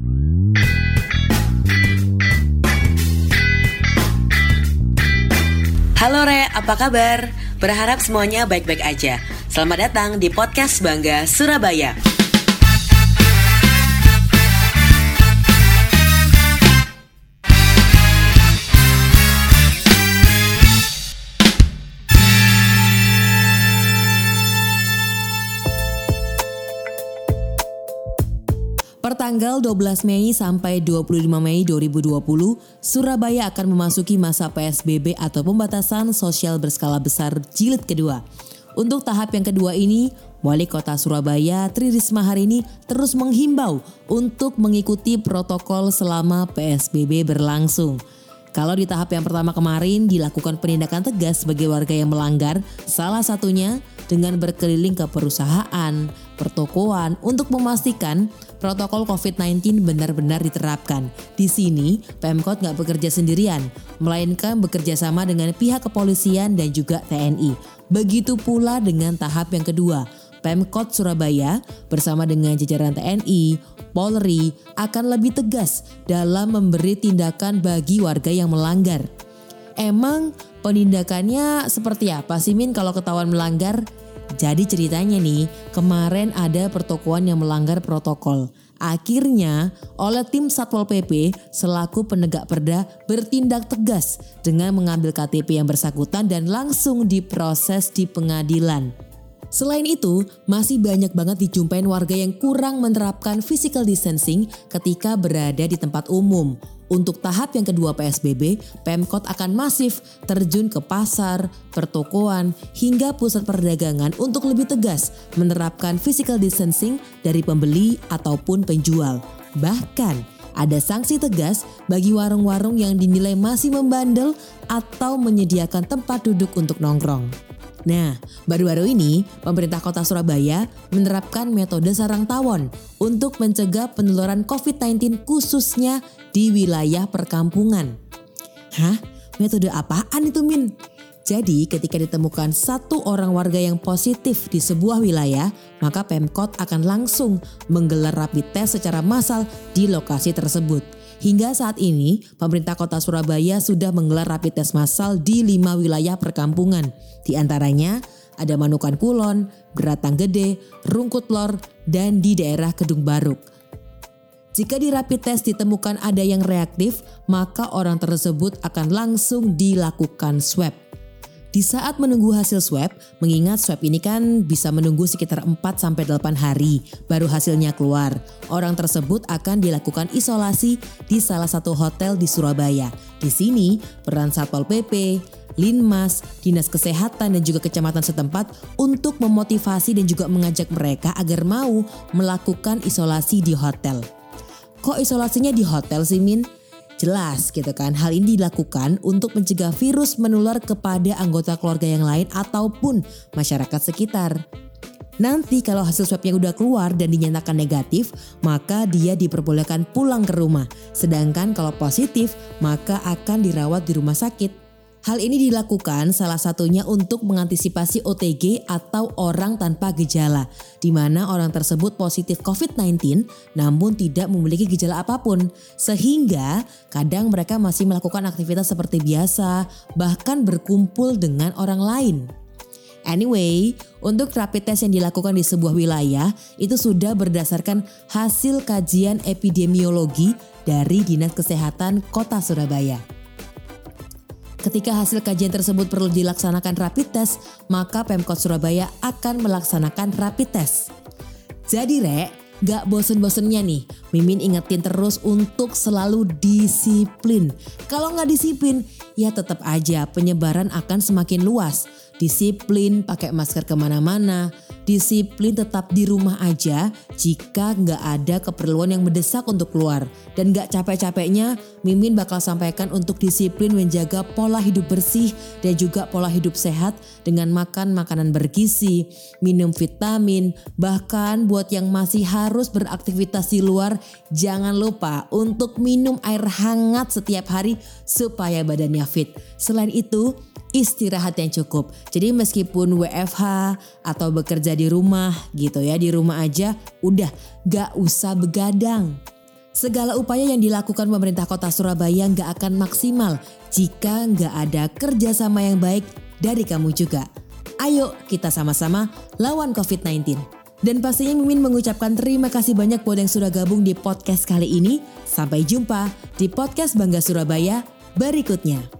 Halo Re, apa kabar? Berharap semuanya baik-baik aja. Selamat datang di podcast Bangga Surabaya. Pertanggal 12 Mei sampai 25 Mei 2020, Surabaya akan memasuki masa PSBB atau pembatasan sosial berskala besar jilid kedua. Untuk tahap yang kedua ini, Wali Kota Surabaya Tri Risma hari ini terus menghimbau untuk mengikuti protokol selama PSBB berlangsung. Kalau di tahap yang pertama kemarin dilakukan penindakan tegas bagi warga yang melanggar, salah satunya dengan berkeliling ke perusahaan, pertokoan untuk memastikan protokol COVID-19 benar-benar diterapkan. Di sini, Pemkot nggak bekerja sendirian, melainkan bekerja sama dengan pihak kepolisian dan juga TNI. Begitu pula dengan tahap yang kedua, Pemkot Surabaya bersama dengan jajaran TNI, Polri akan lebih tegas dalam memberi tindakan bagi warga yang melanggar. Emang penindakannya seperti apa sih Min kalau ketahuan melanggar? Jadi ceritanya nih, kemarin ada pertokoan yang melanggar protokol. Akhirnya, oleh tim Satpol PP selaku penegak perda bertindak tegas dengan mengambil KTP yang bersangkutan dan langsung diproses di pengadilan. Selain itu, masih banyak banget dijumpain warga yang kurang menerapkan physical distancing ketika berada di tempat umum. Untuk tahap yang kedua PSBB, Pemkot akan masif terjun ke pasar, pertokoan, hingga pusat perdagangan untuk lebih tegas menerapkan physical distancing dari pembeli ataupun penjual. Bahkan, ada sanksi tegas bagi warung-warung yang dinilai masih membandel atau menyediakan tempat duduk untuk nongkrong. Nah, baru-baru ini pemerintah kota Surabaya menerapkan metode sarang tawon untuk mencegah penularan COVID-19 khususnya di wilayah perkampungan. Hah? Metode apaan itu Min? Jadi ketika ditemukan satu orang warga yang positif di sebuah wilayah, maka Pemkot akan langsung menggelar rapid test secara massal di lokasi tersebut. Hingga saat ini, pemerintah kota Surabaya sudah menggelar rapid test massal di lima wilayah perkampungan. Di antaranya ada Manukan Kulon, Beratang Gede, Rungkut Lor, dan di daerah Kedung Baruk. Jika di rapid test ditemukan ada yang reaktif, maka orang tersebut akan langsung dilakukan swab. Di saat menunggu hasil swab, mengingat swab ini kan bisa menunggu sekitar 4-8 hari baru hasilnya keluar. Orang tersebut akan dilakukan isolasi di salah satu hotel di Surabaya. Di sini peran Satpol PP, Linmas, Dinas Kesehatan dan juga kecamatan setempat untuk memotivasi dan juga mengajak mereka agar mau melakukan isolasi di hotel. Kok isolasinya di hotel sih Min? Jelas gitu kan, hal ini dilakukan untuk mencegah virus menular kepada anggota keluarga yang lain ataupun masyarakat sekitar. Nanti kalau hasil swabnya udah keluar dan dinyatakan negatif, maka dia diperbolehkan pulang ke rumah. Sedangkan kalau positif, maka akan dirawat di rumah sakit. Hal ini dilakukan salah satunya untuk mengantisipasi OTG atau orang tanpa gejala, di mana orang tersebut positif COVID-19 namun tidak memiliki gejala apa pun, sehingga kadang mereka masih melakukan aktivitas seperti biasa, bahkan berkumpul dengan orang lain. Anyway, untuk rapid test yang dilakukan di sebuah wilayah itu sudah berdasarkan hasil kajian epidemiologi dari Dinas Kesehatan Kota Surabaya. Ketika hasil kajian tersebut perlu dilaksanakan rapid test, maka Pemkot Surabaya akan melaksanakan rapid test. Jadi Rek, gak bosen-bosennya nih, Mimin ingetin terus untuk selalu disiplin. Kalau gak disiplin, ya tetap aja penyebaran akan semakin luas. Disiplin pakai masker ke mana-mana, disiplin tetap di rumah aja jika nggak ada keperluan yang mendesak untuk keluar. Dan nggak capek-capeknya, Mimin bakal sampaikan untuk disiplin menjaga pola hidup bersih dan juga pola hidup sehat dengan makan makanan bergizi, minum vitamin, bahkan buat yang masih harus beraktivitas di luar, jangan lupa untuk minum air hangat setiap hari supaya badannya fit. Selain itu, istirahat yang cukup. Jadi meskipun WFH atau bekerja di rumah gitu ya, di rumah aja udah gak usah begadang. Segala upaya yang dilakukan pemerintah kota Surabaya nggak akan maksimal jika nggak ada kerjasama yang baik dari kamu juga. Ayo kita sama-sama lawan COVID-19. Dan pastinya Mimin mengucapkan terima kasih banyak buat yang sudah gabung di podcast kali ini. Sampai jumpa di podcast Bangga Surabaya berikutnya.